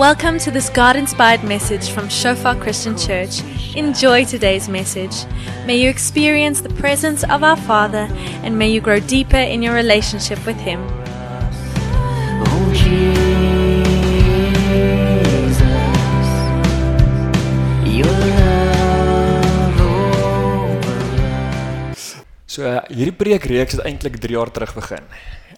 Welcome to this God inspired message from Shofar Christian Church. Enjoy today's message. May you experience the presence of our Father and may you grow deeper in your relationship with Him. Oh your love over So uh, hierdie preekreeks het eintlik 3 jaar terug begin.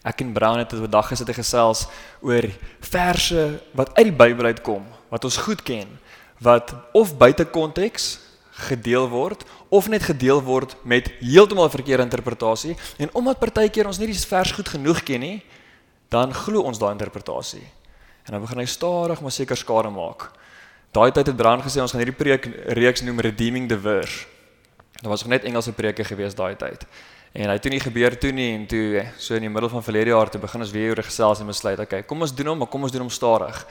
Ek en Brown het 'n dag gesit en gesels oor verse wat uit die Bybel uitkom, wat ons goed ken, wat of buite konteks gedeel word of net gedeel word met heeltemal verkeerde interpretasie en omdat partykeer ons nie die vers goed genoeg ken nie, dan glo ons daai interpretasie. En dan begin hy stadig maar seker skade maak. Daai tyd het Brown gesê ons gaan hierdie preek reeks noem Redeeming the Verse. Daar was nog net Engelse preke gewees daai tyd. En hy toe nie gebeur toe nie en toe so in die middel van verlede jaar toe begin ons weer oor gesels en besluit, okay, kom ons doen hom, maar kom ons doen hom stadig.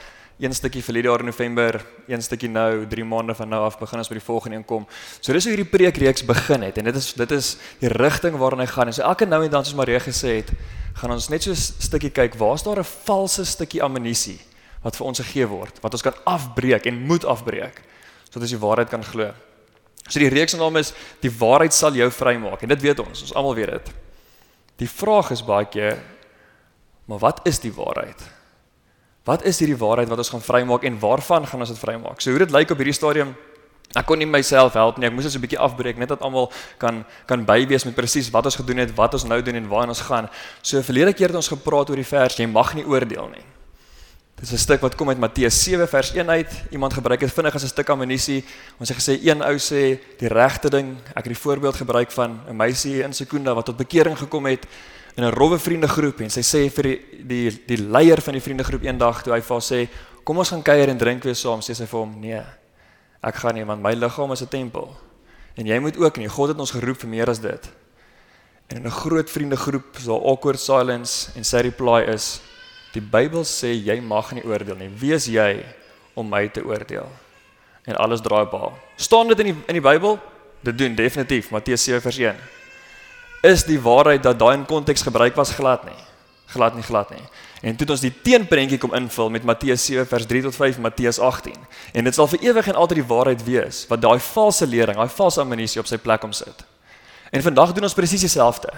Een stukkie verlede jaar in November, een stukkie nou, 3 maande van nou af begin ons by die volgende een kom. So dis hoe hierdie preekreeks begin het en dit is dit is die rigting waarna hy gaan. En so elke nou en dan soos Marie gesê het, gaan ons net so 'n stukkie kyk, waar's daar 'n valse stukkie ammunisie wat vir ons gegee word, wat ons kan afbreek en moet afbreek sodat ons die waarheid kan glo. So die reeks se naam is die waarheid sal jou vrymaak en dit weet ons, ons almal weet dit. Die vraag is baie keer maar wat is die waarheid? Wat is hierdie waarheid wat ons gaan vrymaak en waarvan gaan ons dit vrymaak? So hoe dit lyk op hierdie stadium Ek kon nie myself help nie. Ek moes dit so 'n bietjie afbreek net dat almal kan kan bywees met presies wat ons gedoen het, wat ons nou doen en waarheen ons gaan. So verlede keer het ons gepraat oor die vers jy mag nie oordeel nie. Dit is 'n stuk wat kom uit Matteus 7 vers 1 uit. Iemand gebruik dit vinnig as 'n stuk ammunisie. Ons het gesê een ou sê die regte ding. Ek het die voorbeeld gebruik van 'n meisie in Sekunda wat tot bekering gekom het in 'n rowwe vriendegroep en sy sê vir die die die leier van die vriendegroep eendag toe hy vir haar sê kom ons gaan kuier en drink weer saam sê sy vir hom nee ek gaan nie want my liggaam is 'n tempel en jy moet ook nie God het ons geroep vir meer as dit en in 'n groot vriendegroep is daar awkward silence en sy reply is die Bybel sê jy mag nie oordeel nie wie is jy om my te oordeel en alles draai op haar staan dit in die in die Bybel dit doen definitief Matteus 7 vers 1 is die waarheid dat daai in konteks gebruik was glad nie. Glad nie, glad nie. En toe het ons die teenprentjie kom invul met Matteus 7 vers 3 tot 5 Matteus 18. En dit sal vir ewig en altyd die waarheid wees wat daai valse lering, daai valse amnestie op sy plek omsit. En vandag doen ons presies dieselfde.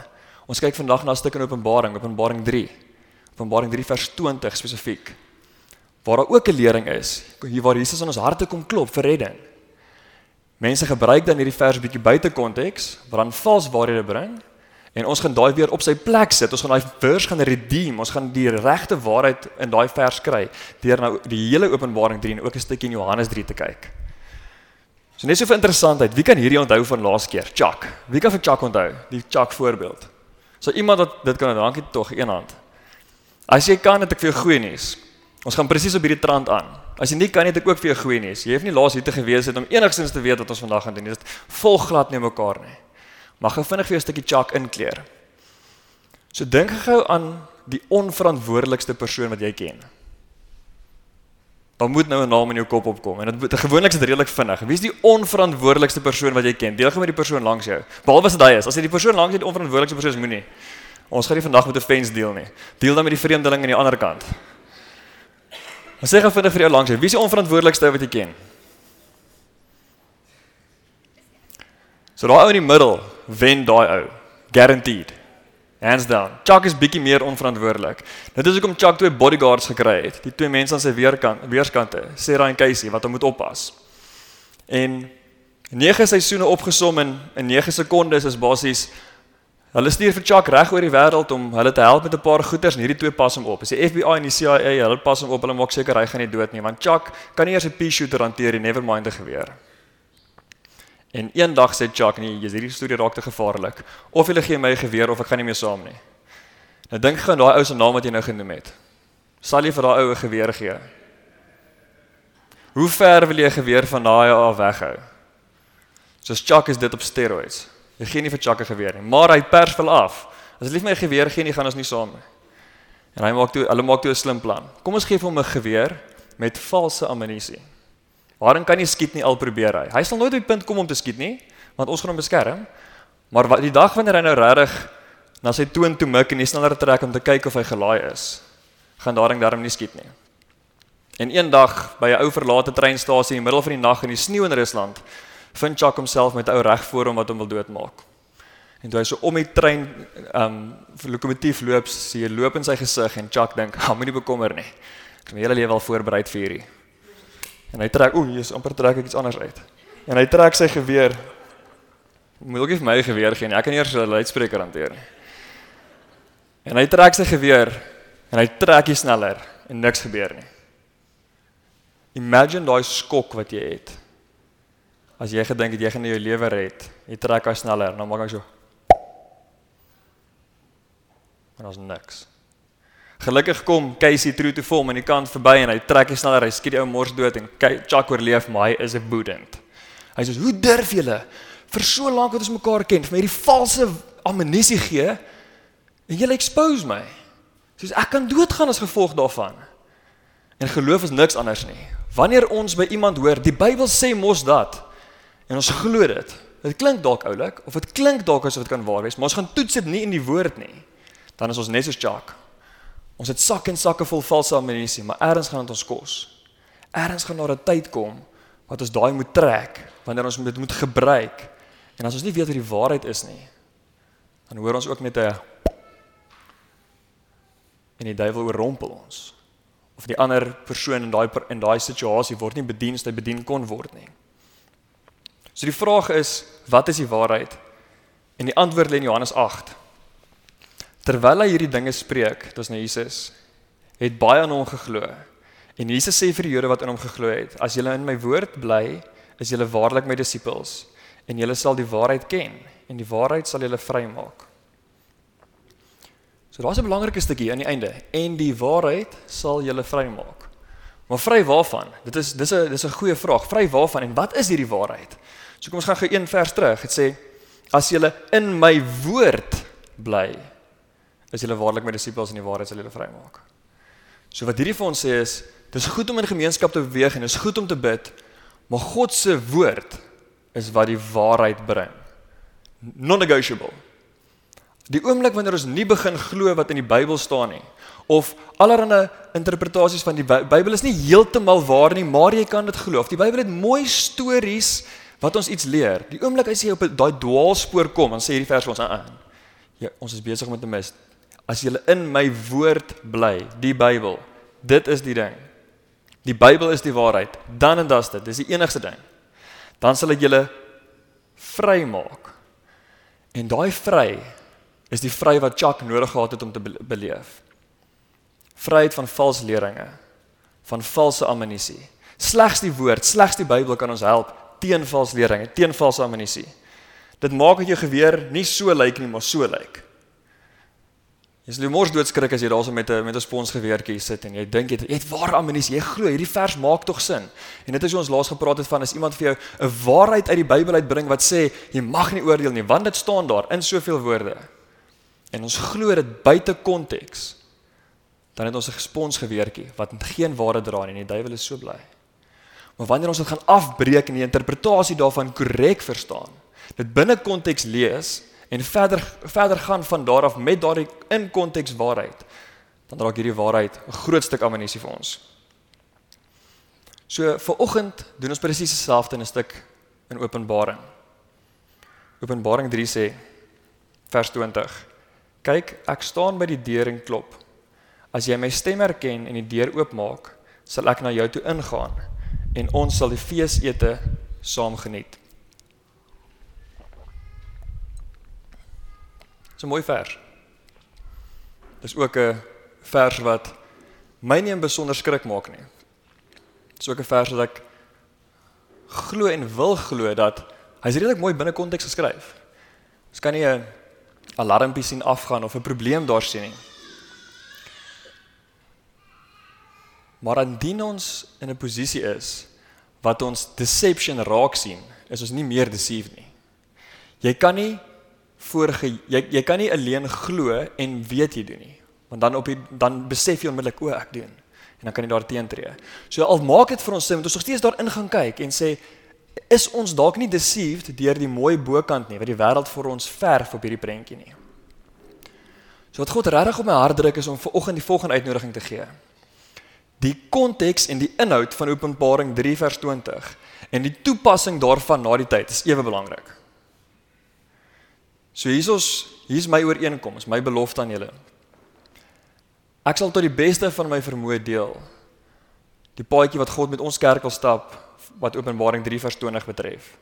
Ons kyk vandag na 'n stuk in Openbaring, Openbaring 3. Openbaring 3 vers 20 spesifiek. Waar daar ook 'n lering is, hier waar Jesus aan ons harte kom klop vir redding. Mense gebruik dan hierdie vers bietjie buite konteks, wat dan vals waarhede bring En ons gaan daai weer op sy plek sit. Ons gaan daai vers gaan redeem. Ons gaan die regte waarheid in daai vers kry deur nou die hele Openbaring 3 en ook 'n stukkie in Johannes 3 te kyk. So net so vir interessantheid, wie kan hierdie onthou van laas keer? Chuck. Wie kan vir Chuck onthou? Die Chuck voorbeeld. So iemand wat dit kan, dankie tog, een hand. As jy kan, het ek vir jou goeie nuus. Ons gaan presies op hierdie trant aan. As jy nie kan, het ek ook vir jou goeie nuus. Jy hoef nie laas hier te gewees het om enigstens te weet wat ons vandag gaan doen. Dit volg glad nie mekaar nie. Mag gou vinnig vir jou 'n stukkie chak inkleer. So dink gou aan die onverantwoordelikste persoon wat jy ken. Dan moet nou 'n naam in jou kop opkom en dit gewoonlik is dit redelik vinnig. Wie is die onverantwoordelikste persoon wat jy ken? Deel gou met die persoon langs jou. Behalwe as dit hy is. As jy die persoon langs jou die onverantwoordelikste persoon is, moenie. Ons gaan nie vandag met 'n fens deel nie. Deel dan met die vreemdeling aan die ander kant. Ons sê vinnig vir jou langs jou. Wie is die onverantwoordelikste wat jy ken? So daai ou in die middel wen daai ou. Guaranteed. Hands down. Chuck is bietjie meer onverantwoordelik. Dit is hoekom Chuck twee bodyguards gekry het. Die twee mense aan sy weerkant, weerskante, Sarah en Casey wat hom moet oppas. En 9 seisoene opgesom in in 9 sekondes is basies hulle stuur vir Chuck reg oor die wêreld om hulle te help met 'n paar goeters en hierdie twee pas hom op. Dis die FBI en die CIA, hulle pas hom op. Hulle maak seker hy gaan nie dood nie want Chuck kan nie eers 'n pea shooter hanteer nie, never mind 'n geweer. En eendag sê Chuck nee, jy's hierdie storie raak te gevaarlik. Of jy gee my 'n geweer of ek gaan nie meer saam nie. Nou dink gou aan daai ou se naam wat jy nou genoem het. Sal jy vir daai ou 'n geweer gee? Hoe ver wil jy 'n geweer van daai af weghou? Soos Chuck is dit op steroids. Jy gee nie vir Chuck 'n geweer nie, maar hy pers wil af. As jy lief my geweer gee, nie gaan ons nie saam nie. En hy maak toe hulle maak toe 'n slim plan. Kom ons gee vir hom 'n geweer met valse ammunisie. Waarin kan jy skiet nie al probeer hy. Hy sal nooit op die punt kom om te skiet nie, want ons gaan hom beskerm. Maar die dag wanneer hy nou regtig na sy toon toe mik en hy sneller trek om te kyk of hy gelaai is, gaan daarin darm nie skiet nie. En eendag by 'n ou verlate treinstasie in die middel van die nag in die sneeu in Rusland, vind Chuck homself met 'n ou reg voor hom wat hom wil doodmaak. En toe hy so om die trein um lokomotief loop, sien jy loop in sy gesig en Chuck dink, "Ha, moenie bekommer nie. Ek het my hele lewe al voorberei vir hierdie." En hy trek, "Oek, jy's amper trek ek iets anders uit." En hy trek sy geweer. Moet ook nie vir my geweer gee nie. Ek kan eers 'n luidspreker hanteer nie. En hy trek sy geweer en hy trek hy sneller en niks gebeur nie. Imagine daai skok wat jy het. As jy gedink het jy gaan jou lewe red, jy trek hy sneller, dan maak hy so. En ons niks. Gelukkig kom Casey true to form aan die kant verby en hy trek hy sneller, hy skiet die ou mors dood en Chuck oorleef, maar hy is 'n boedend. Hy sê, "Hoe durf julle vir so lank wat ons mekaar ken, vir my hierdie valse ammunisie gee en julle expose my?" Soos ek kan doodgaan as gevolg daarvan. En geloof is niks anders nie. Wanneer ons by iemand hoor, die Bybel sê mos dat en ons glo dit. Dit klink dalk oulik of dit klink dalk asof dit kan waar wees, maar ons gaan toets dit nie in die woord nie. Dan is ons net soos Jacques. Ons het sak en sakke vol valse ammunisie, maar eers gaan dit ons kos. Eers gaan daar 'n tyd kom wat ons daai moet trek wanneer ons dit moet gebruik. En as ons nie weet wat die waarheid is nie, dan hoor ons ook net 'n en die duiwel oorrompel ons. Of die ander persoon in daai in daai situasie word nie bedien hy bedien kon word nie. So die vraag is, wat is die waarheid? En die antwoord lê in Johannes 8. Terwyl hy hierdie dinge spreek, dis nou Jesus, het baie aan hom geglo. En Jesus sê vir die Jode wat in hom geglo het: As julle in my woord bly, is julle waarlik my disippels en julle sal die waarheid ken en die waarheid sal julle vrymaak. So daar's 'n belangrike stukkie aan die einde en die waarheid sal julle vrymaak. Maar vry waarvan? Dit is dis 'n dis 'n goeie vraag. Vry waarvan en wat is hierdie waarheid? So kom ons gaan gou een vers terug. Dit sê as julle in my woord bly, is julle waarlik my disippels en die waarheid sal julle vrymaak. So wat hierdie vir ons sê is, dis goed om in gemeenskap te beweeg en dis goed om te bid, maar God se woord is wat die waarheid bring. Non-negotiable. Die oomblik wanneer ons nie begin glo wat in die Bybel staan nie of allerlei interpretasies van die By Bybel is nie heeltemal waar nie, maar jy kan dit glo. Die Bybel het mooi stories wat ons iets leer. Die oomblik as jy op daai dwaalspoor kom, dan sê hierdie vers vir ons aan. Ja, ons is besig om te mis. As jy in my woord bly, die Bybel, dit is die ding. Die Bybel is die waarheid. Dan en das dit. Dis die enigste ding. Dan sal ek julle vrymaak. En daai vry is die vry wat Chuck nodig gehad het om te beleef. Vryheid van valse leringe, van valse amnestie. Slegs die woord, slegs die Bybel kan ons help teen valse leringe, teen valse amnestie. Dit maak dat jou geweer nie so lyk nie, maar so lyk. Jy sal mors doodskrik as jy daarso met 'n met 'n sponsgeweertjie sit en jy dink jy het waar amnestie, jy glo hierdie vers maak tog sin. En dit is hoe ons laas gepraat het van as iemand vir jou 'n waarheid uit die Bybel uitbring wat sê jy mag nie oordeel nie, want dit staan daar in soveel woorde en ons glo dit buite konteks, dan het ons 'n gesponsgeweertjie wat geen waarde dra nie en die duiwel is so bly. Maar wanneer ons dit gaan afbreek en die interpretasie daarvan korrek verstaan, dit binne konteks lees en verder verder gaan van daar af met daardie in konteks waarheid, dan raak hierdie waarheid 'n groot stuk amnestie vir ons. So vir oggend doen ons presies dieselfde in 'n stuk in Openbaring. Openbaring 3 sê vers 20 Kyk, ek staan by die deur en klop. As jy my stem herken en die deur oopmaak, sal ek na jou toe ingaan en ons sal die feesete saam geniet. Dis 'n mooi vers. Dis ook 'n vers wat my nie besonder skrik maak nie. Dis ook 'n vers wat ek glo en wil glo dat hy's redelik mooi binne konteks geskryf. Dis kan nie 'n alarmpie sien afgaan of 'n probleem daar sien nie. Maar indien ons in 'n posisie is wat ons deception raak sien, is ons nie meer deceived nie. Jy kan nie voorge jy jy kan nie alleen glo en weet jy doen nie. Want dan op die dan besef jy onmiddellik o, ek doen en dan kan jy daar teentree. So al maak dit vir ons sin, moet ons nog steeds daarin gaan kyk en sê is ons dalk nie deceived deur die mooi bokant nie wat die wêreld vir ons verf op hierdie prentjie nie. So wat God regtig op my hart druk is om vir oggend die volgende uitnodiging te gee. Die konteks en die inhoud van Openbaring 3 vers 20 en die toepassing daarvan na die tyd is ewe belangrik. So hier's hier's my ooreenkoms, my belofte aan julle. Ek sal tot die beste van my vermoë deel die paadjie wat God met ons kerk wil stap wat Openbaring 3 vers 20 betref.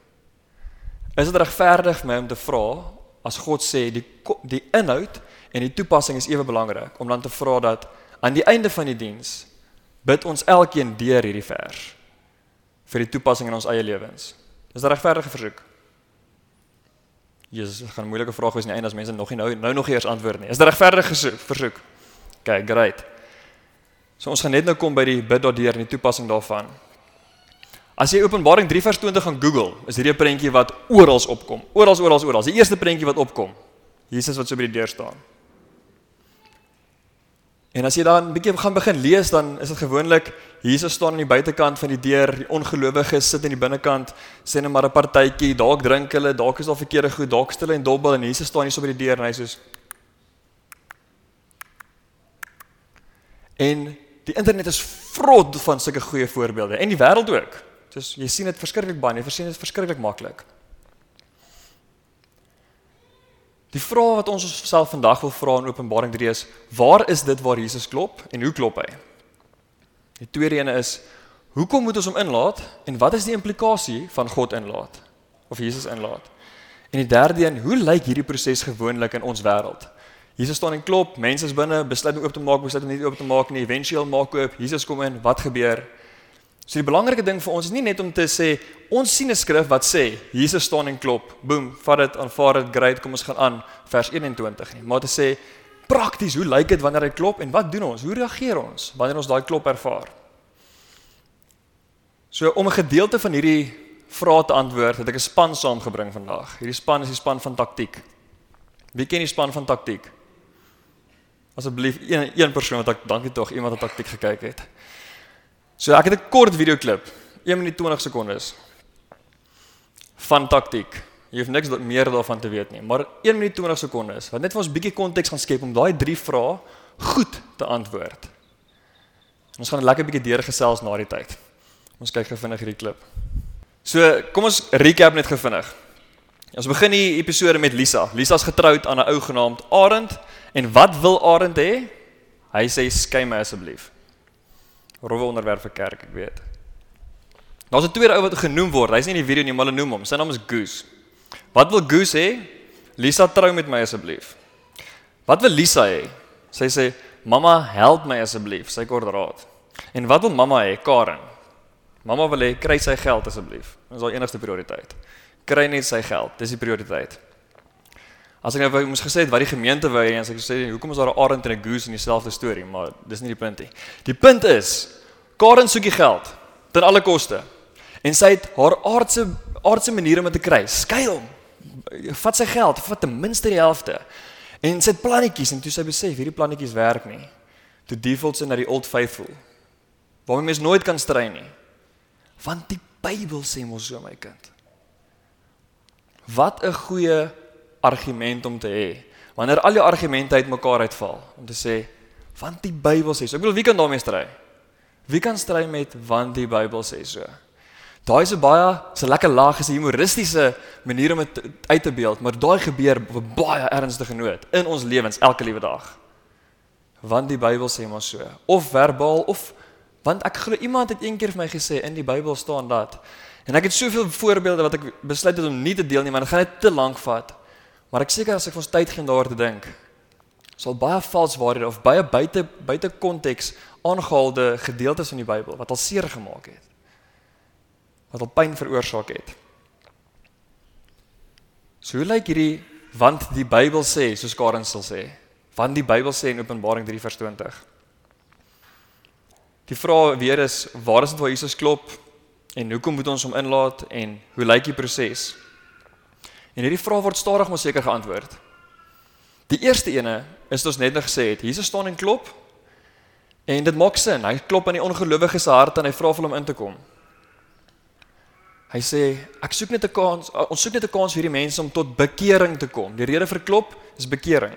Is dit regverdig vir my om te vra as God sê die die inhoud en die toepassing is ewe belangrik om dan te vra dat aan die einde van die diens bid ons elkeen deur hierdie vers vir die toepassing in ons eie lewens. Is dit regverdige versoek? Jesus, dit gaan 'n moeilike vraag wees aan die einde as mense nog nie nou nou nog eers antwoord nie. Is dit regverdige versoek? OK, great. So ons gaan net nou kom by die bid daardeur en die toepassing daarvan. As jy Openbaring 3 vers 20 gaan Google, is hierdie 'n prentjie wat oral opkom. Oral, oral, oral. Die eerste prentjie wat opkom. Jesus wat so by die deur staan. En as jy dan 'n bietjie gaan begin lees, dan is dit gewoonlik Jesus staan aan die buitekant van die deur, die ongelowiges sit in die binnekant, sê net maar 'n partytjie, dalk drink hulle, dalk is daar verkeerde goed, dalk stil en dobbel en Jesus staan hier so by die deur en hy sê En die internet is vrot van sulke goeie voorbeelde en die wêreld ook. Dis jy sien dit verskriklik baie, jy sien dit verskriklik maklik. Die vraag wat ons onsself vandag wil vra in Openbaring 3 is: Waar is dit waar Jesus klop en hoe klop hy? Die tweede een is: Hoekom moet ons hom inlaat en wat is die implikasie van God inlaat of Jesus inlaat? En die derde een: Hoe lyk hierdie proses gewoonlik in ons wêreld? Jesus staan en klop, mense is binne, besluit om oop te maak, besluit om nie oop te maak nie, éventueel maak oop, Jesus kom in, wat gebeur? So die belangrike ding vir ons is nie net om te sê ons sien 'n skrif wat sê Jesus staan en klop. Boom, vat dit, aanvaar dit, great, kom ons gaan aan vers 21 nie. Maar te sê prakties, hoe lyk dit wanneer hy klop en wat doen ons? Hoe reageer ons wanneer ons daai klop ervaar? So om 'n gedeelte van hierdie vrae te antwoord, het ek 'n span saamgebring vandag. Hierdie span is die span van taktiek. Wie ken die span van taktiek? Asseblief een een persoon wat ek dankie tog iemand wat taktiek gekyk het. So ek het 'n kort videoklip, 1 minuut 20 sekondes van taktiek. Jy hoef niks meer daarvan te weet nie, maar 1 minuut 20 sekondes wat net vir ons 'n bietjie konteks gaan skep om daai drie vrae goed te antwoord. Ons gaan 'n lekker bietjie deurgesels na die tyd. Ons kyk gou vinnig hierdie klip. So, kom ons recap net gevinnig. Ons begin die episode met Lisa. Lisa's getroud aan 'n ou genaamd Arend en wat wil Arend hê? Hy sê skei my asseblief rowwe onderwerp vir kerk, ek weet. Daar's 'n tweede ou wat genoem word. Hy's nie in die video nie, maar hulle noem hom. Sy naam is Goose. Wat wil Goose hê? Lisa trou met my asseblief. Wat wil Lisa hê? Sy sê, "Mamma, help my asseblief." Sy kort raad. En wat wil mamma hê? Karen. Mamma wil hê kry sy geld asseblief. Dit is haar enigste prioriteit. Kry net sy geld. Dis die prioriteit. As ek nou moes gesê het wat die gemeente wou hê, as ek sê hoekom is daar 'n arend en 'n goose in dieselfde storie, maar dis nie die punt nie. Die punt is Karen soek die geld ten alle koste. En sy het haar aardse aardse maniere om dit te kry. Skuil. Vat sy geld, vat ten minste die helfte. En sy het plannetjies en toe sy besef hierdie plannetjies werk nie. Toe default sy na die old faithful. Waarmee mens nooit kan stry nie. Want die Bybel sê mos so my kind. Wat 'n goeie argument om te hê. Wanneer al jou argumente uitmekaar uitval om te sê want die Bybel sê so. Ek bedoel wie kan daarmee stry? Wie kan stry met want die Bybel sê so? Daai is 'n baie so lekker laag is 'n humoristiese manier om dit uit te beeld, maar daai gebeur op 'n baie ernstige noot in ons lewens elke liewe dag. Want die Bybel sê maar so of verbaal of want ek glo iemand het eendag vir my gesê in die Bybel staan dat en ek het soveel voorbeelde wat ek besluit het om nie te deel nie, maar dit gaan net te lank vat. Maar ek seker as ek ons tyd gee daaroor te dink, sal baie vals waarhede of baie buite buite konteks aangehaalde gedeeltes van die Bybel wat al seer gemaak het. Wat al pyn veroorsaak het. So hoe lyk hierdie want die Bybel sê, soos Karen sal sê, want die Bybel sê in Openbaring 3 vers 20. Die vraag weer is waar is dit waar Jesus klop en hoekom moet ons hom inlaat en hoe lyk die proses? En hierdie vraag word stadig maar seker geantwoord. Die eerste ene is ons net nog gesê het, Jesus staan en klop. En dit maak sin. Hy klop aan die ongelowiges se hart en hy vra vir hom in te kom. Hy sê, ek soek net 'n kans, ons soek net 'n kans vir hierdie mense om tot bekering te kom. Die rede vir klop is bekering.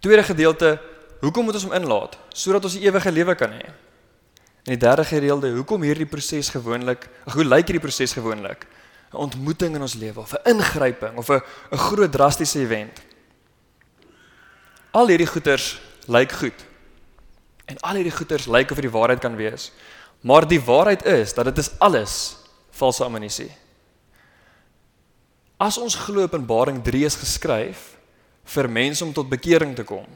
Tweede gedeelte, hoekom moet ons hom inlaat? Sodat ons die ewige lewe kan hê. En die derde gedeelte, hoekom hierdie proses gewoonlik, hoe lyk hierdie proses gewoonlik? 'n Ontmoeting in ons lewe of 'n ingryping of 'n 'n groot drastiese event. Al hierdie goeters lyk goed. En al hierdie goeters lyk of dit die waarheid kan wees. Maar die waarheid is dat dit is alles valse amnestie. As ons glo Openbaring 3 is geskryf vir mense om tot bekering te kom,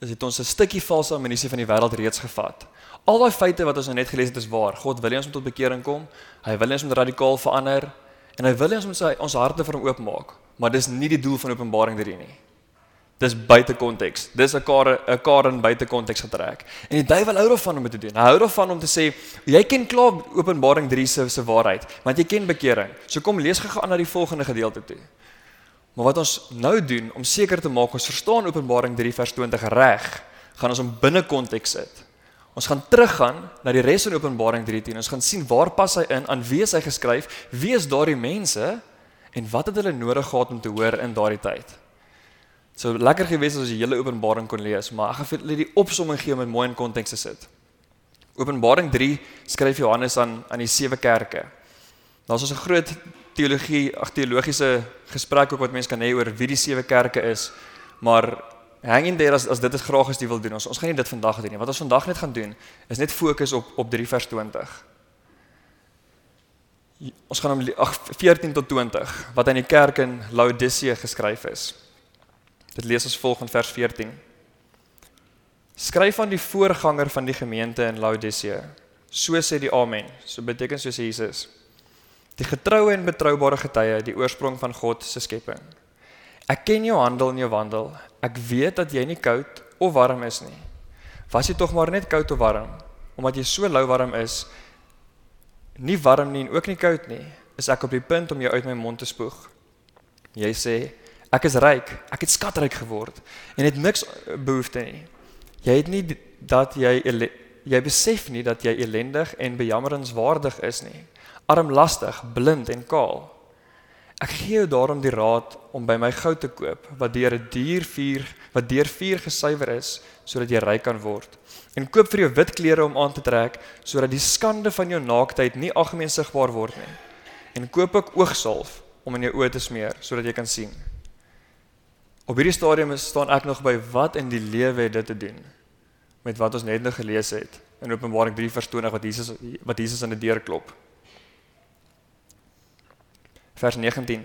is dit ons 'n stukkie valse amnestie van die wêreld reeds gevat. Al daai feite wat ons nou net gelees het is waar. God wil hê ons moet tot bekering kom. Hy wil hê ons moet radikaal verander en hy wil hê ons moet sy ons harte vir hom oopmaak. Maar dis nie die doel van Openbaring 3 nie. Dis buite konteks. Dis 'n kar 'n kar in buite konteks getrek. En die duiwel hou daarvan om dit te doen. Hy hou daarvan om te sê jy ken klaar Openbaring 3 se se waarheid, want jy ken bekering. So kom lees gou-gou aan na die volgende gedeelte toe. Maar wat ons nou doen om seker te maak ons verstaan Openbaring 3 vers 20 reg, gaan ons hom binne konteks sit. Ons gaan teruggaan na die res van Openbaring 3:10. Ons gaan sien waar pas hy in, aan wie is hy geskryf, wie is daardie mense en wat het hulle nodig gehad om te hoor in daardie tyd. So lekker gewees as jy hele Openbaring kon lees, maar ek gaan vir julle die opsomming gee om dit mooi in konteks te sit. Openbaring 3 skryf Johannes aan aan die sewe kerke. Daar's ons 'n groot teologie, ag teologiese gesprek ook wat mense kan hê oor wie die sewe kerke is, maar hang in there as as dit is graag as jy wil doen. Ons ons gaan nie dit vandag doen nie. Wat ons vandag net gaan doen is net fokus op op 3 vers 20. Ons gaan hom ag 14 tot 20 wat aan die kerk in Laodicea geskryf is. Dit lees ons volg in vers 14. Skryf aan die voorganger van die gemeente in Laodicea. So sê die Amen. So beteken soos Jesus. Die getroue en betroubare getuie, die oorsprong van God se skepping. Ek ken jou handel en jou wandel. Ek weet dat jy nie koud of warm is nie. Was jy tog maar net koud of warm? Omdat jy so lou warm is, nie warm nie en ook nie koud nie, is ek op die punt om jou uit my mond te spoeg. Jy sê, ek is ryk, ek het skatryk geword en het niks behoefte nie. Jy het nie dat jy jy besef nie dat jy ellendig en bejammeringswaardig is nie. Armlastig, blind en kaal. Ek gee jou daarom die raad om by my goud te koop wat deur 'n duur vuur wat deur vuur gesuiwer is sodat jy ryk kan word. En koop vir jou wit klere om aan te trek sodat die skande van jou naaktheid nie algemeen sigbaar word nie. En koop ook oogsalf om in jou oë te smeer sodat jy kan sien. Op hierdie stadium staan ek nog by wat in die lewe het dit te doen met wat ons net nou gelees het in Openbaring 3 vers 20 wat Jesus wat Jesus aan die deur klop. Vers 19.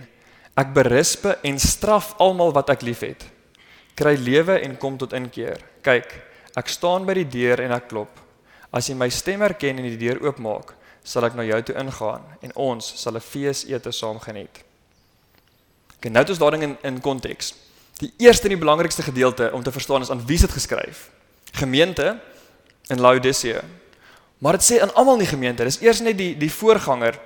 Ek berispe en straf almal wat ek liefhet. Kry lewe en kom tot inkeer. Kyk, ek staan by die deur en ek klop. As jy my stem herken en die deur oopmaak, sal ek na jou toe ingaan en ons sal 'n fees ete saam geniet. Kyk, nou het ons daardie in in konteks. Die eerste en die belangrikste gedeelte om te verstaan is aan wie dit geskryf. Gemeente in Laodicea. Maar dit sê aan almal in die gemeente. Dis eers net die die voorganger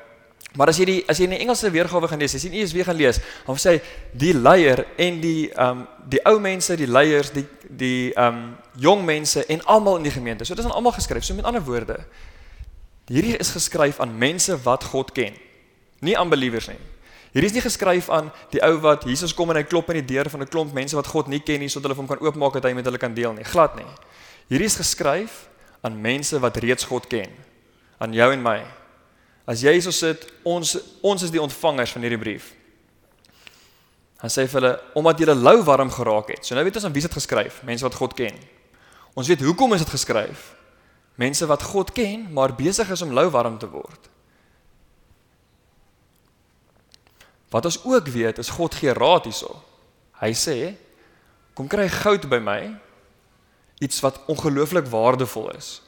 Maar as jy die as jy in die Engelse weergawe gaan lees, as jy eens weer gaan lees, dan sê die leier en die ehm um, die ou mense, die leiers, die die ehm um, jong mense en almal in die gemeente. So dit is aan almal geskryf. So met ander woorde, hierdie is geskryf aan mense wat God ken. Nie aan believers nie. Hierdie is nie geskryf aan die ou wat Jesus kom en hy klop aan die deur van 'n klomp mense wat God nie ken nie sodat hulle hom kan oopmaak dat hy met hulle kan deel nie. Glad nie. Hierdie is geskryf aan mense wat reeds God ken. Aan jou en my. As jy hierso sit, ons ons is die ontvangers van hierdie brief. Han sê vir hulle omdat julle lou warm geraak het. So nou weet ons aan wie dit geskryf, mense wat God ken. Ons weet hoekom is dit geskryf? Mense wat God ken, maar besig is om lou warm te word. Wat ons ook weet is God gee raad hierso. Hy sê kom kry goud by my iets wat ongelooflik waardevol is.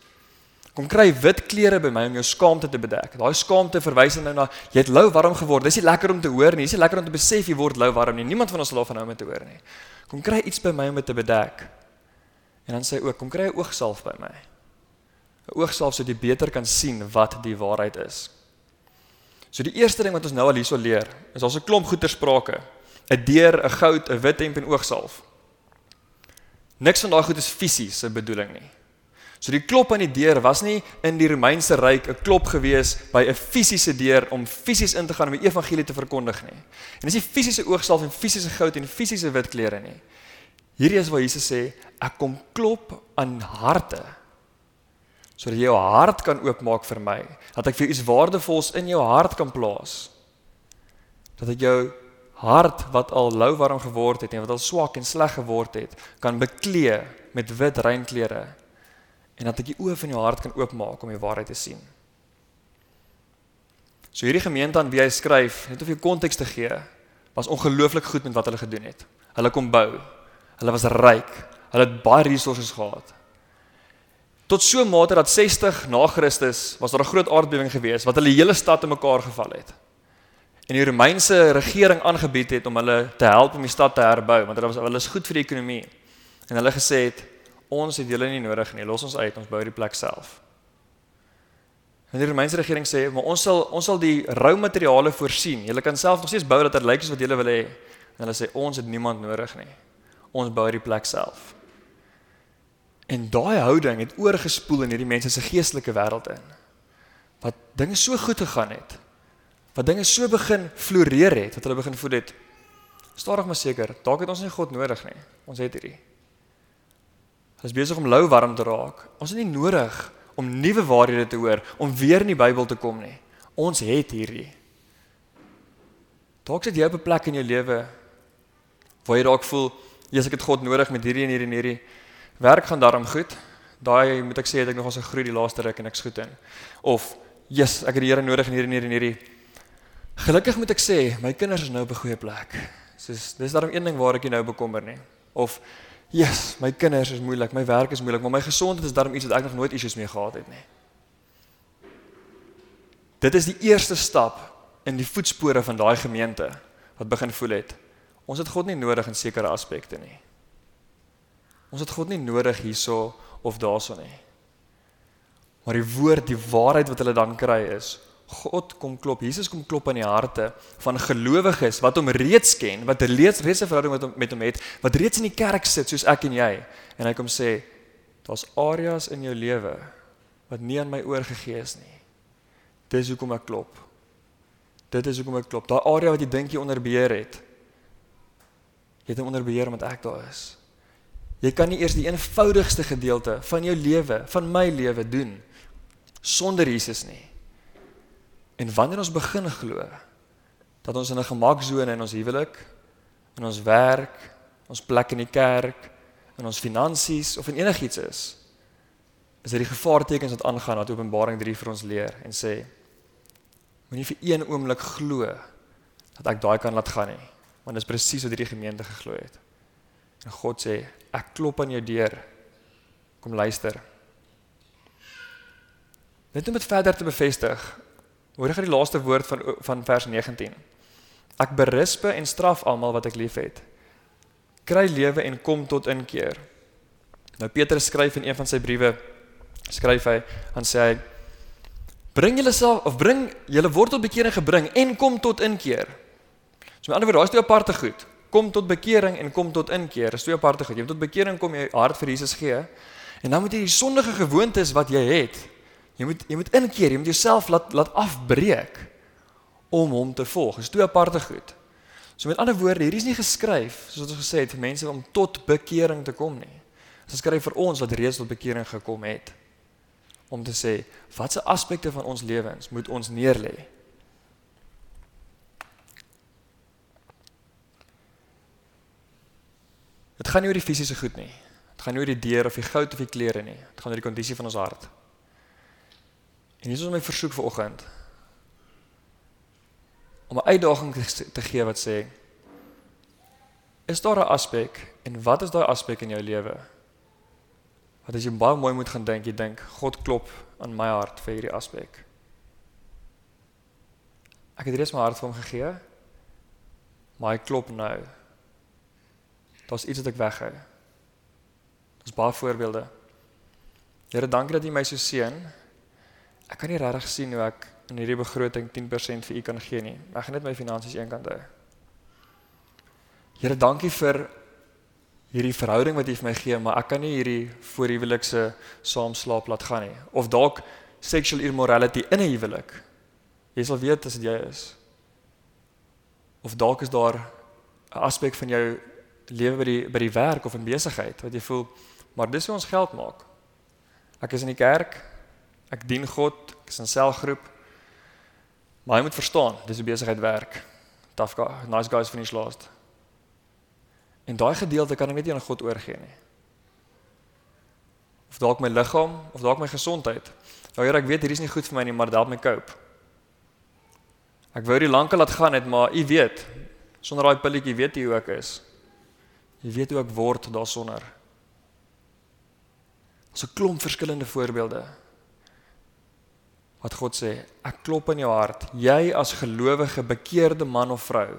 Kom kry wit klere by my om jou skaamte te bedek. Daai skaamte verwys nou na jy het lou warm geword. Dis nie lekker om te hoor nie. Dis nie lekker om te besef jy word lou warm nie. Niemand van ons sal daarvan hou om te hoor nie. Kom kry iets by my om dit te bedek. En dan sê hy ook kom kry 'n oogsalf by my. 'n Oogsalf sodat jy beter kan sien wat die waarheid is. So die eerste ding wat ons nou al hierso leer, is ons 'n klomp goeie sprake. 'n Deur, 'n goud, 'n wit hemp en oogsalf. Niks van daai goed is fisiese bedoeling nie. So die klop aan die deur was nie in die Romeinse ryk 'n klop gewees by 'n fisiese deur om fisies in te gaan om die evangelie te verkondig nie. En dis nie fisiese oogsalf en fisiese goud en fisiese wit klere nie. Hierdie is waar Jesus sê ek kom klop aan harte sodat jy jou hart kan oopmaak vir my, dat ek vir iets waardevols in jou hart kan plaas. Dat ek jou hart wat al lou warm geword het en wat al swak en sleg geword het, kan beklee met wit reinklere en dat ek die oë van jou hart kan oopmaak om die waarheid te sien. So hierdie gemeente aan wie hy skryf, net om jou konteks te gee, was ongelooflik goed met wat hulle gedoen het. Hulle kom bou. Hulle was ryk. Hulle het baie resources gehad. Tot so 'n mate dat 60 na Christus was daar 'n groot aardbewing gewees wat hulle hele stad te mekaar geval het. En die Romeinse regering aangebied het om hulle te help om die stad te herbou want hulle was hulle is goed vir die ekonomie. En hulle gesê het ons het julle nie nodig nie, los ons uit, ons bou die plek self. En die Romeinse regering sê, maar ons sal ons sal die rou materiale voorsien. Julle kan self nog steeds bou dat dit lyk soos wat julle wil hê. En hulle sê ons het niemand nodig nie. Ons bou die plek self. En daai houding het oorgespoel in hierdie mense se geestelike wêreld in. Wat dinge so goed gegaan het. Wat dinge so begin floreer het, dat hulle begin voel het stadig maar seker, dalk het ons nie God nodig nie. Ons het hierdie. Ons is besig om lou warm te raak. Ons het nie nodig om nuwe waarhede te hoor, om weer in die Bybel te kom nie. Ons het hierdie. Dalk sit jy op 'n plek in jou lewe waar jy dalk voel, jy's ek het God nodig met hierdie en hierdie en hierdie. Werk gaan daarom goed. Daai moet ek sê het ek nog 'n groei die laaste ruk en ek's goed in. Of, "Jesus, ek het die Here nodig in hierdie en hierdie en hierdie." Gelukkig moet ek sê, my kinders is nou op 'n goeie plek. Soos dis daarom een ding waar ek nie nou bekommer nie. Of Yes, my kinders is moeilik, my werk is moeilik, maar my gesondheid is daarom iets wat ek nog nooit issues mee gehad het nie. Dit is die eerste stap in die voetspore van daai gemeente wat begin voel het. Ons het God nie nodig in sekere aspekte nie. Ons het God nie nodig hierso of daarso nie. Maar die woord, die waarheid wat hulle dan kry is, God kom klop, Jesus kom klop aan die harte van gelowiges wat hom reeds ken, wat reeds reeds 'n verhouding met hom met hom het, wat reeds in die kerk sit soos ek en jy. En hy kom sê, daar's areas in jou lewe wat nie aan my oorgegee is nie. Dis hoekom ek klop. Dit is hoekom ek klop. Daai area wat jy dink jy onder beheer het. Jy het hom onder beheer omdat ek daar is. Jy kan nie eers die eenvoudigste gedeelte van jou lewe, van my lewe doen sonder Jesus nie. En wanneer ons begin glo dat ons in 'n gemaksone in ons huwelik, in ons werk, ons plek in die kerk, in ons finansies of in enigiets is, is dit die gevaartekens wat aangaan wat Openbaring 3 vir ons leer en sê moenie vir een oomblik glo dat ek daai kan laat gaan nie, want dit is presies wat hierdie gemeente geglo het. En God sê, ek klop aan jou deur. Kom luister. Net om dit verder te bevestig, Hoor gou die laaste woord van van vers 19. Ek berispe en straf almal wat ek liefhet. Kry lewe en kom tot inkeer. Nou Petrus skryf in een van sy briewe skryf hy en sê hy bring julle self of bring julle word tot bekering gebring en kom tot inkeer. So met ander woorde, daar's twee aparte goed. Kom tot bekering en kom tot inkeer. Dis twee aparte goed. Jy moet tot bekering kom jy hart vir Jesus gee. En dan moet jy die sondige gewoontes wat jy het Jy moet jy moet inkeer, jy moet jouself laat laat afbreek om hom te volg. Dis twee aparte goed. So met ander woorde, hier is nie geskryf soos wat ons gesê het vir mense om tot bekering te kom nie. Dit is geskryf vir ons wat reeds tot bekering gekom het om te sê watse aspekte van ons lewens moet ons neerlê. Dit gaan nie oor die fisiese goed nie. Dit gaan nie oor die deur of die goud of die klere nie. Dit gaan oor die kondisie van ons hart. En hier is my versoek vir oggend om 'n uitdaging te gee wat sê is daar 'n aspek en wat is daai aspek in jou lewe? Wat as jy baie mooi moet gaan dink, jy dink God klop aan my hart vir hierdie aspek. Ek het reeds my hart vir hom gegee. Maar hy klop nou. Daar's iets wat ek weghou. Daar's baie voorbeelde. Here, dankie dat U my so seën ek kan nie regtig sien hoe ek in hierdie begroting 10% vir u kan gee nie. Ek gaan net my finansies eenkant hou. Here, dankie vir hierdie verhouding wat u vir my gee, maar ek kan nie hierdie voorhuwelikse saamslaap laat gaan nie. Of dalk sexual immorality in 'n huwelik. Jy sal weet as dit jy is. Of dalk is daar 'n aspek van jou lewe by die by die werk of in besigheid wat jy voel, maar dis hoe ons geld maak. Ek is in die kerk, Ek dien God, ek is in selgroep. Maar hy moet verstaan, dis 'n besigheid werk. Tough guy, nice guys finish last. En daai gedeelte kan ek net nie aan God oorgee nie. Of dalk my liggaam of dalk my gesondheid. Nou Here, ek weet hierdie is nie goed vir my nie, maar dit help my cope. Ek wou dit lankal laat gaan het, maar u weet, sonder daai pilletjie weet jy hoe ek is. Jy weet hoe ek word daarsonder. So 'n klomp verskillende voorbeelde. Wat God sê, ek klop in jou hart. Jy as gelowige bekeerde man of vrou.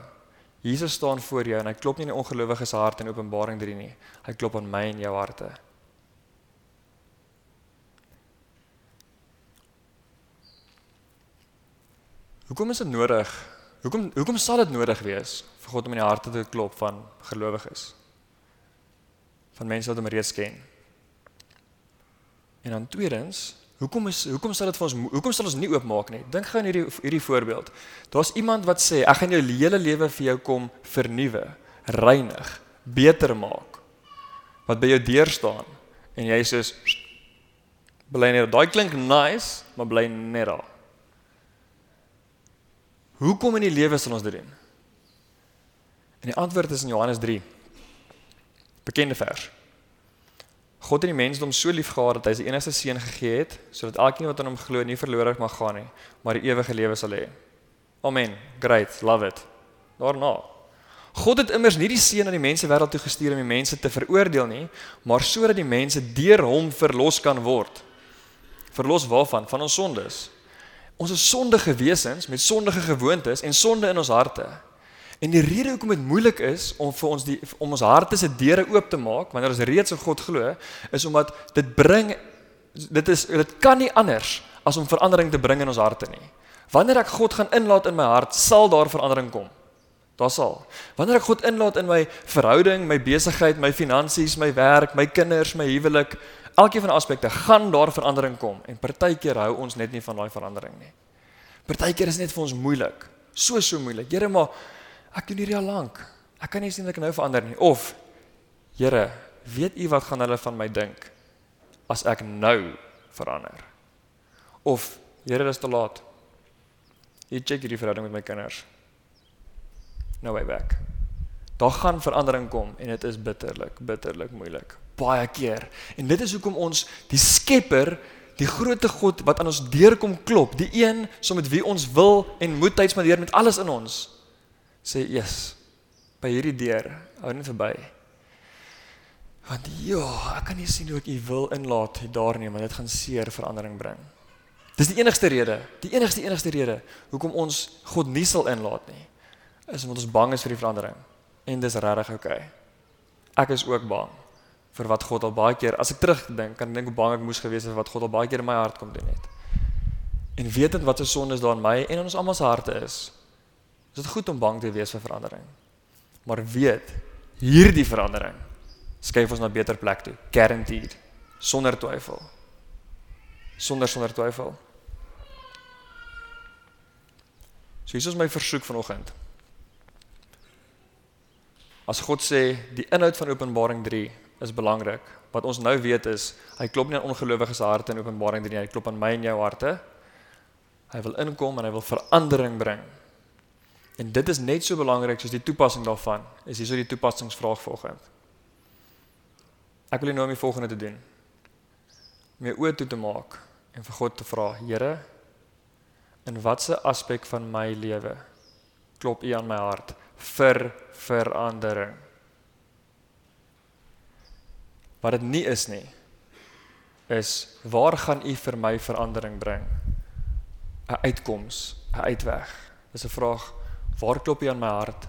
Jesus staan voor jou en hy klop nie in die ongelowiges se hart in Openbaring 3 nie. Hy klop aan my en jou harte. Hoekom is dit nodig? Hoekom hoekom sal dit nodig wees vir God om in die harte te klop van gelowiges? Van mense wat hom reeds ken. En dan tweedens, hoekom is hoekom sal dit vir ons hoekom sal ons nie oopmaak nie? Dink gou aan hierdie hierdie voorbeeld. Daar's iemand wat sê ek gaan jou hele lewe vir jou kom vernuwe, reinig, beter maak. Wat by jou deur staan en jy sê bly net daai klink nice, maar bly net daar. Hoekom in die lewe sal ons dit doen? En die antwoord is in Johannes 3. Bekende vers. God het die mensdom so lief gehad dat hy sy enigste seun gegee het sodat elkeen wat aan hom glo nie verlore mag gaan nie, maar die ewige lewe sal hê. Amen. Great, love it. Daarna. God het immers nie die seun aan die mense wêreld toe gestuur om die mense te veroordeel nie, maar sodat die mense deur hom verlos kan word. Verlos waarvan? Van ons sondes. Ons is sondige wesens met sondige gewoontes en sonde in ons harte. En die rede hoekom dit moeilik is om vir ons die om ons harte se deure oop te maak wanneer ons reeds in God glo, is omdat dit bring dit is dit kan nie anders as om verandering te bring in ons harte nie. Wanneer ek God gaan inlaat in my hart, sal daar verandering kom. Daar sal. Wanneer ek God inlaat in my verhouding, my besigheid, my finansies, my werk, my kinders, my huwelik, elkeen van die aspekte gaan daar verandering kom en partykeer hou ons net nie van daai verandering nie. Partykeer is net vir ons moeilik. So so moeilik. Here, maar ek doen hierdie al lank. Ek kan nie sien dat ek nou verander nie. Of Here, weet U wat gaan hulle van my dink as ek nou verander? Of Here, dis te laat. Jy check hierdie verhouding met my kinders. No way back. Daar gaan verandering kom en dit is bitterlik, bitterlik moeilik. Baie keer. En dit is hoekom ons die Skepper die grootte God wat aan ons deur kom klop, die een so met wie ons wil en moet tydsmadeer met alles in ons sê yes by hierdie deur hou net verby. Want ja ek kan nie sien hoe ek u wil inlaat daar nie want dit gaan seer verandering bring. Dis die enigste rede die enigste enigste rede hoekom ons God nie sal inlaat nie is omdat ons bang is vir die verandering. En dis regtig oukei okay. ek is ook bang vir wat God al baie keer as ek terugdink kan ek dink hoe bang ek moes gewees het wat God al baie keer in my hart kom doen het. En wetend wat se sondes daar in my en in ons almal se harte is Is dit goed om bang te wees vir verandering? Maar weet, hierdie verandering skuif ons na 'n beter plek toe, guaranteed, sonder twyfel. Sonder sonder twyfel. So hier is my versoek vanoggend. As God sê die inhoud van Openbaring 3 is belangrik, wat ons nou weet is hy klop nie aan ongelowiges harte in Openbaring 3 nie, hy klop aan my en jou harte. Hy wil inkom en hy wil verandering bring. En dit is net so belangrik soos die toepassing daarvan. Is hierso die toepassingsvraag volgens. Ek wil nou om die volgende te doen. Om jou oë toe te maak en vir God te vra, Here, in watter aspek van my lewe klop U aan my hart vir verandering? Wat dit nie is nie is waar gaan U vir my verandering bring? 'n Uitkoms, 'n uitweg. Dis 'n vraag Waar klop jy aan my hart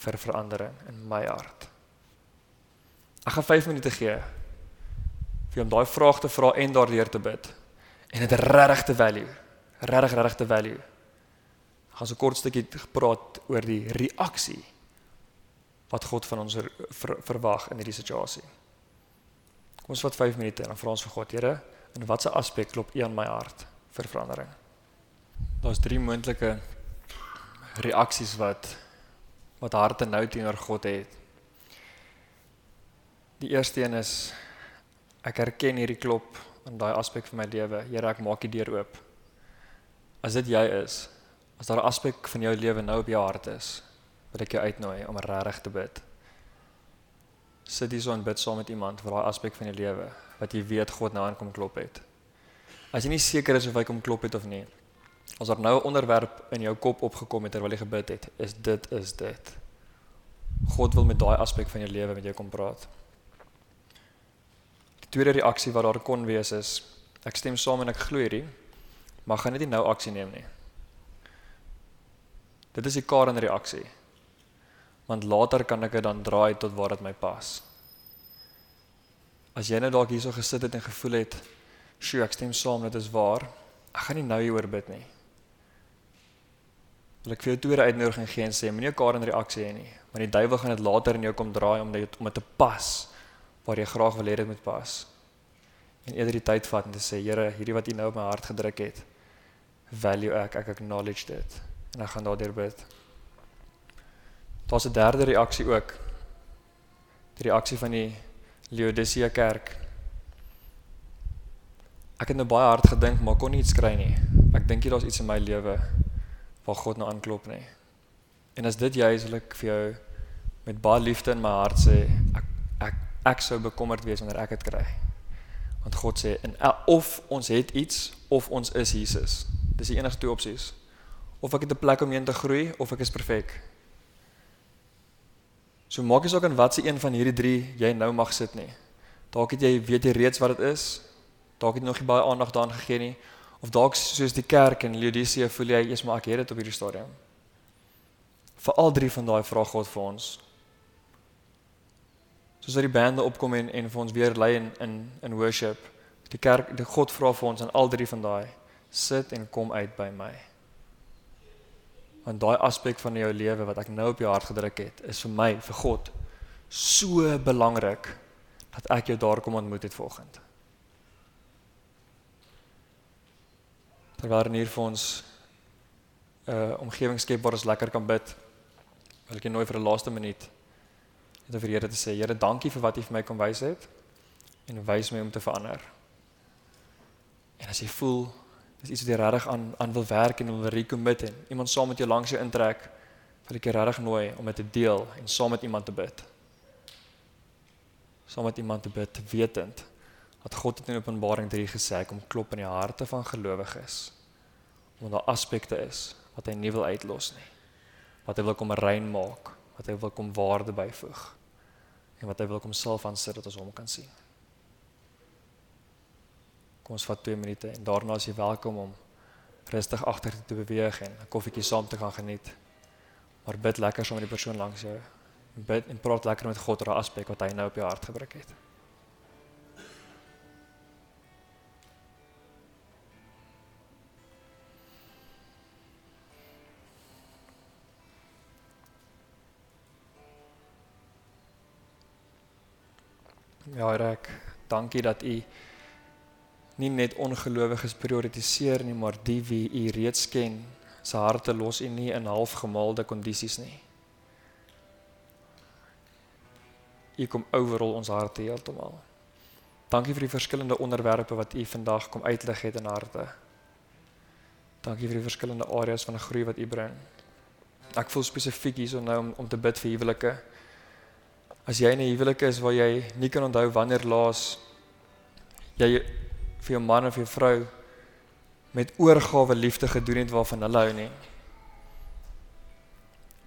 vir verandering in my hart? Ek gaan 5 minute gee vir om daai vraag te vra en daardeur te bid. En dit regtig te value. Regtig regtig te value. Ek gaan so kort stukkie gepraat oor die reaksie wat God van ons ver, verwag in hierdie situasie. Kom ons vat 5 minute en dan vra ons vir God, Here, in watter aspek klop U aan my hart vir verandering? Daar's drie moontlike reaksies wat wat harte nou teenoor God het. Die eerste een is ek erken hierdie klop in daai aspek van my lewe. Here, ek maak die deur oop. As dit jy is, as daar 'n aspek van jou lewe nou op jou hart is, wil ek jou uitnooi om regtig te bid. Sit hier so en bid saam met iemand vir daai aspek van jou lewe wat jy weet God nou aankom klop het. As jy nie seker is of hy kom klop het of nie. As daar nou 'n onderwerp in jou kop opgekom het terwyl jy gebid het, is dit is dit. God wil met daai aspek van jou lewe met jou kom praat. Die tweede reaksie wat daar kon wees is ek stem saam en ek glo hierdie, maar gaan net nie nou aksie neem nie. Dit is die Karen reaksie. Want later kan ek dit dan draai tot waar dit my pas. As jy nou dalk hierso gesit het en gevoel het, "Sjoe, ek stem saam, dit is waar." Ek gaan nie nou hieroor bid nie. Wil ek vir jou tweede uitnodiging gee en sê, moenie 'n Karen reaksie hê nie, want die duiwel gaan dit later in jou kom draai om dit om dit te pas waar jy graag wil hê dit moet pas. En eerder die tyd vat en te sê, Here, hierdie wat U nou op my hart gedruk het, value ek, ek acknowledge dit en ek gaan daardeur bid. Daar's 'n derde reaksie ook. Die reaksie van die Laodicea kerk. Ek het nou baie hard gedink, maar kon nie iets kry nie. Ek dink jy daar's iets in my lewe waar God nou aanklop nie. En as dit jy is, wil ek vir jou met baie liefde in my hart sê, ek ek ek sou bekommerd wees wanneer ek dit kry. Want God sê en of ons het iets of ons is Jesus. Dis die enigste twee opsies. Of ek het 'n plek om heen te groei of ek is perfek. So maak nie saak in watse een van hierdie 3 jy nou mag sit nie. Dalk het jy weet jy reeds wat dit is. Dalk het jy nog nie baie aandag daaraan gegee nie of dalk soos die kerk in Laodicea voel jy eers maar ek het dit op hierdie stadium. Vir al drie van daai vra God vir ons. Soos dat die bande opkom en en vir ons weer lei in in in worship. Die kerk, die God vra vir ons aan al drie van daai sit en kom uit by my want daai aspek van jou lewe wat ek nou op jou hart gedruk het, is vir my, vir God, so belangrik dat ek jou daar kom ontmoet het vanoggend. Terwyl hier vir ons 'n uh, omgewing skep waar ons lekker kan bid, wil ek nooi vir 'n laaste minuut net vir Here te sê, Here, dankie vir wat U vir my kom wys het en wys my om te verander. En as jy voel Dis iets wat jy regtig aan aan wil werk en wil recommit en iemand saam met jou langs jou intrek, wil ek jou regtig nooi om dit te deel en saam met iemand te bid. Saam met iemand te bid wetend dat God het in Openbaring 3 gesê kom klop in die harte van gelowiges. Omdat daar aspekte is wat hy nie wil uitlos nie. Wat hy wil kom rein maak, wat hy wil kom waarde byvoeg en wat hy wil kom self aansit dat ons hom kan sien. Kom ons vat 2 minute en daarna is jy welkom om rustig agter te beweeg en 'n koffietjie saam te gaan geniet. Maar bid lekker saam met die persoon langs jou. Bid en praat lekker met God oor 'n aspek wat hy nou op jou hart gebring het. Ja, Rek, dankie dat u nie net ongelowiges prioritiseer nie, maar die wie u reeds ken, se harte los u nie in halfgemaalde kondisies nie. U kom oorrol ons harte heeltemal. Dankie vir die verskillende onderwerpe wat u vandag kom uitlig het in harte. Dankie vir die verskillende areas van groei wat u bring. Ek voel spesifiek hierso nou om om te bid vir huwelike. As jy in 'n huwelik is waar jy nie kan onthou wanneer laas jy vir jou man of jou vrou met oorgawe liefde gedoen het waarvan hulle hou nie.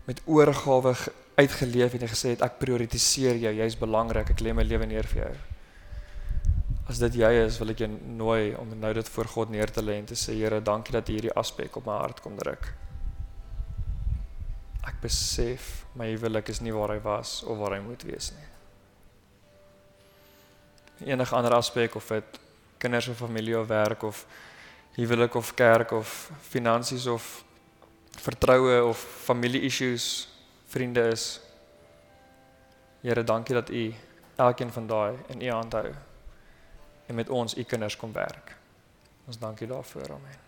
Met oorgawe uitgeleef het en gesê het ek prioritiseer jou, jy's belangrik, ek lê my lewe neer vir jou. As dit jy is, wil ek jou nooi om nou dit voor God neer te lê en te sê Here, dankie dat U hierdie aspek op my hart kom druk. Ek besef my huwelik is nie waar hy was of waar hy moet wees nie. Enige ander aspek of dit kinders of familie of werk of huwelik of kerk of finansies of vertroue of familie issues, vriende is. Here, dankie dat U elkeen van daai in U hand hou en met ons U kinders kom werk. Ons dankie daarvoor. Amen.